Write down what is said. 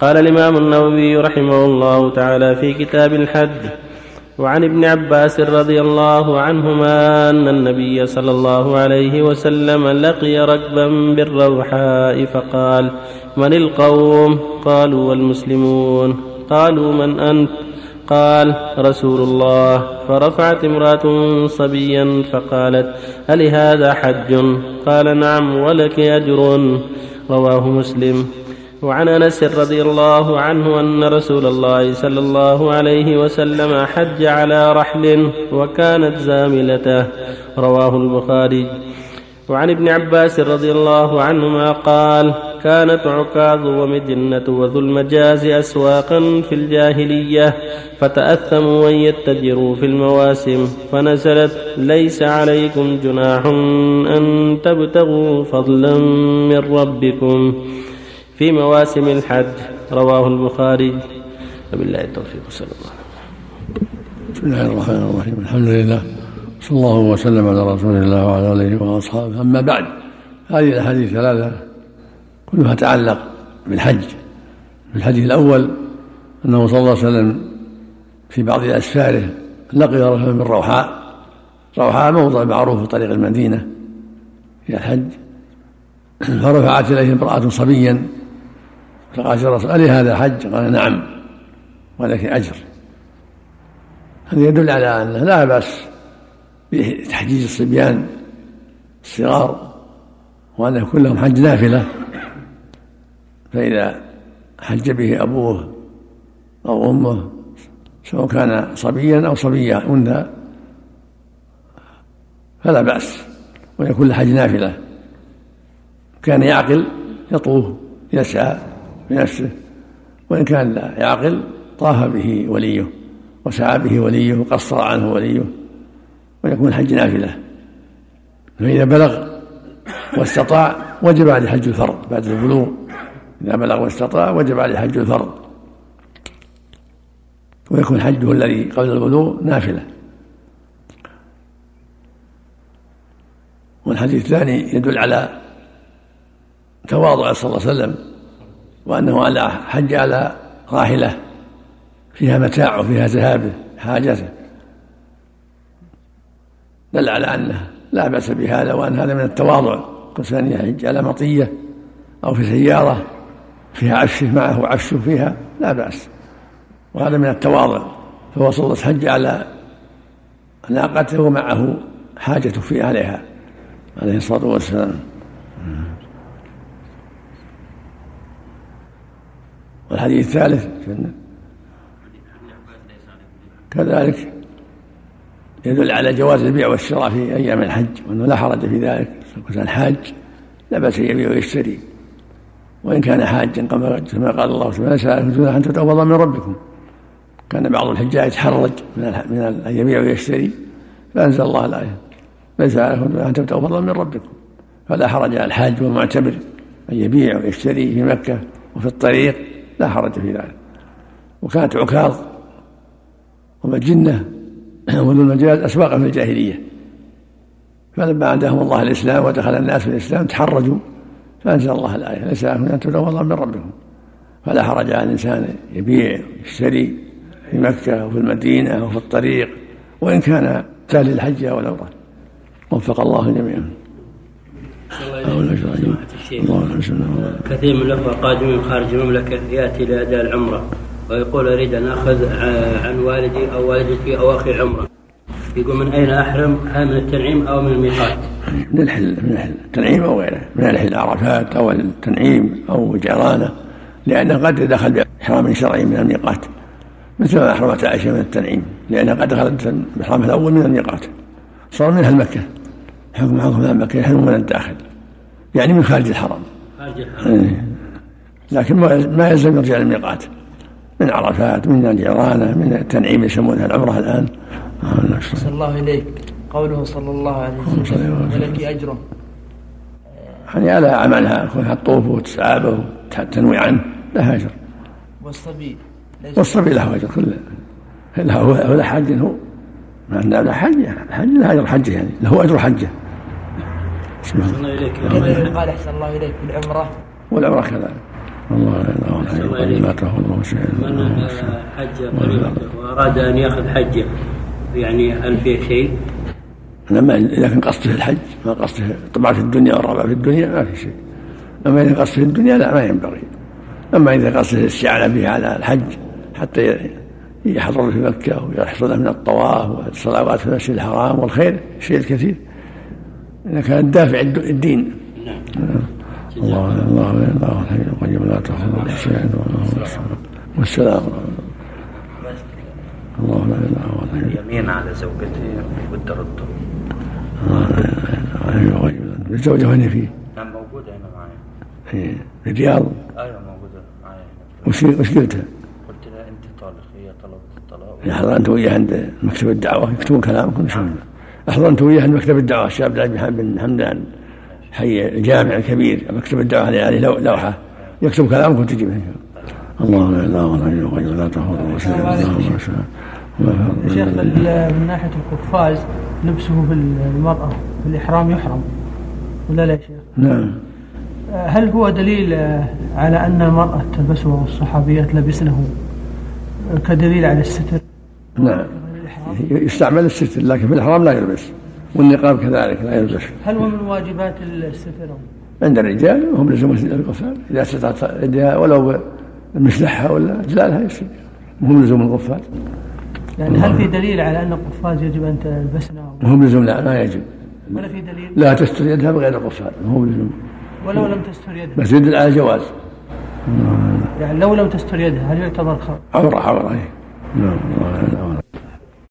قال الإمام النووي رحمه الله تعالى في كتاب الحج وعن ابن عباس رضي الله عنهما أن النبي صلى الله عليه وسلم لقي ركبا بالروحاء فقال من القوم؟ قالوا والمسلمون قالوا من أنت؟ قال رسول الله فرفعت امرأة صبيا فقالت هل هذا حج؟ قال نعم ولك أجر. رواه مسلم. وعن انس رضي الله عنه ان رسول الله صلى الله عليه وسلم حج على رحل وكانت زاملته. رواه البخاري. وعن ابن عباس رضي الله عنهما قال كانت عكاظ ومجنة وذو المجاز أسواقا في الجاهلية فتأثموا أن يتجروا في المواسم فنزلت ليس عليكم جناح أن تبتغوا فضلا من ربكم. في مواسم الحج. رواه البخاري. وبالله التوفيق. صلى الله بسم الله الرحمن الرحيم. الحمد لله. صلى الله وسلم على رسول الله وعلى آله وأصحابه. أما بعد هذه الأحاديث ثلاثة كلها تعلق بالحج. في الحديث الأول أنه صلى الله عليه وسلم في بعض أسفاره لقي رجلا من روحاء. روحاء موضع معروف في طريق المدينة في الحج. فرفعت إليه امرأة صبيا فقال يا رسول ألي هذا حج؟ قال نعم ولك أجر. هذا يدل على أنه لا بأس بتحجيج الصبيان الصغار وأن يكون لهم حج نافلة. فإذا حج به أبوه أو أمه سواء كان صبيا أو صبية أنثى فلا بأس ويكون له حج نافلة. كان يعقل يطوف يسعى. بنفسه وإن كان لا يعقل طاف به وليه وسعى به وليه وقصر عنه وليه ويكون الحج نافلة. فإذا بلغ واستطاع وجب عليه حج الفرض بعد البلوغ. إذا بلغ واستطاع وجب عليه حج الفرض. ويكون حجه الذي قبل البلوغ نافلة. والحديث الثاني يدل على تواضع صلى الله عليه وسلم وأنه على حج على راحلة فيها متاعه فيها ذهابه حاجته دل على أنه لا بأس بهذا وأن هذا من التواضع. كان يحج على مطية أو في سيارة فيها عفشه معه عفشه فيها لا بأس. وهذا من التواضع. فهو صلى حج على ناقته ومعه حاجته في عليها عليه الصلاة والسلام. والحديث الثالث كذلك يدل على جواز البيع والشراء في أيام الحج وأنه لا حرج في ذلك. كان حاج لا بأس يبيع ويشتري. وإن كان حاجا كما قال الله سبحانه جناح ان تتوضا من ربكم. كان بعض الحجاج يتحرج من من أن يبيع ويشتري فأنزل الله الآية ليس عليكم ان تبتغوا فضلا من ربكم. فلا حرج على الحاج والمعتبر أن يبيع ويشتري في مكة وفي الطريق. لا حرج في ذلك. وكانت عكاظ ومجنة وذو المجاز أسواقا في الجاهلية. فلما عندهم الله الإسلام ودخل الناس في الإسلام تحرجوا فأنزل الله الآية ليس لكم أن تبلغوا من ربكم فلا حرج على الإنسان يبيع ويشتري في مكة وفي المدينة وفي الطريق وإن كان تالي الحج أو العمرة. وفق الله جميعا. كثير من الاخوه قادمين خارج المملكة ياتي لاداء العمرة. ويقول أريد أن أخذ عن والدي أو والدتي أو أخي العمره يقول من أين أحرم؟ هل من التنعيم أو من الميقات؟ من الحل من الحل. التنعيم أو غيره. من الحل عرفات أو التنعيم أو جيرانه لأنه قد دخل بإحرام شرعي من الميقات. مثل ما أحرمت عائشة من التنعيم. لانها قد دخلت بإحرامها الأول من الميقات. صار منها المكه حكم حكم مكه يحرم من الداخل يعني من خارج الحرم. خارج الحرم. إيه. لكن ما يلزم يرجع للميقات. من عرفات من الجيرانة من التنعيم يسمونها العمرة الآن. صلى الله إليك. قوله صلى الله عليه وسلم ولك أجره يعني على عملها كونها تطوف وتسعابه وتنوي عنه لها أجر. والصبي والصبي له أجر كله. له هو له. حج هو ما له حج الحج له أجر حجه يعني. له أجر حجه. الله إليك. قال أحسن الله إليك بالعمرة. والعمرة كذلك. الله لا الله تهون الله شيء. من حج طريقته وأراد أن يأخذ حجه. يعني هل فيه شيء؟ لما اذا كان قصده الحج ما قصده طبعا في الدنيا والرابع في الدنيا ما في شيء. أما إذا قصده الدنيا لا ما ينبغي. أما إذا قصده الاستعانه به على الحج حتى يحضر في مكة ويحصل من الطواف والصلوات في المسجد الحرام والخير الشيء الكثير اذا كان الدافع الدين نعم الله الله الله الحي القيوم لا تاخذه سنه والسلام الله لا اله الا هو اليمين على زوجته والتردد الله لا اله الا هو الزوجه وين فيه؟ نعم موجودة هنا معي في الرياض أيوه موجودة معي وش وش قلتها؟ قلت لها انت طالق هي طلبت الطلاق احضر انت وياه عند مكتب الدعوه يكتبون كلامكم شلون وياه عند مكتب الدعوة الشيخ عبد العزيز بن حمدان حي الجامع الكبير مكتب الدعوة عليه لوحة. يكتب كلامكم تجي به الله لا اله الا هو الحي لا تاخذه سنه يا شيخ من ناحية القفاز لبسه في المراه في الاحرام يحرم. ولا لا يا شيخ؟ نعم. هل هو دليل على أن المرأة تلبسه والصحابيات لبسنه كدليل على الستر؟ نعم. يستعمل الستر لكن في الحرام لا يلبس والنقاب كذلك لا يلبس هل هو من واجبات الستر؟ عند الرجال هم لزوم القفال إذا استطاعت يدها ولو مسلحها ولا اجلالها يصير مهم لزوم القفال يعني هل في دليل على أن القفاز يجب أن تلبسنا؟ مهم لزوم لا ما يجب ولا في دليل؟ لا تستر يدها بغير القفال مهم لزوم ولو لم تستر يدها بس يدل على الجواز يعني لو لم تستر يدها هل يعتبر خر؟ عورة عورة إيه. نعم الله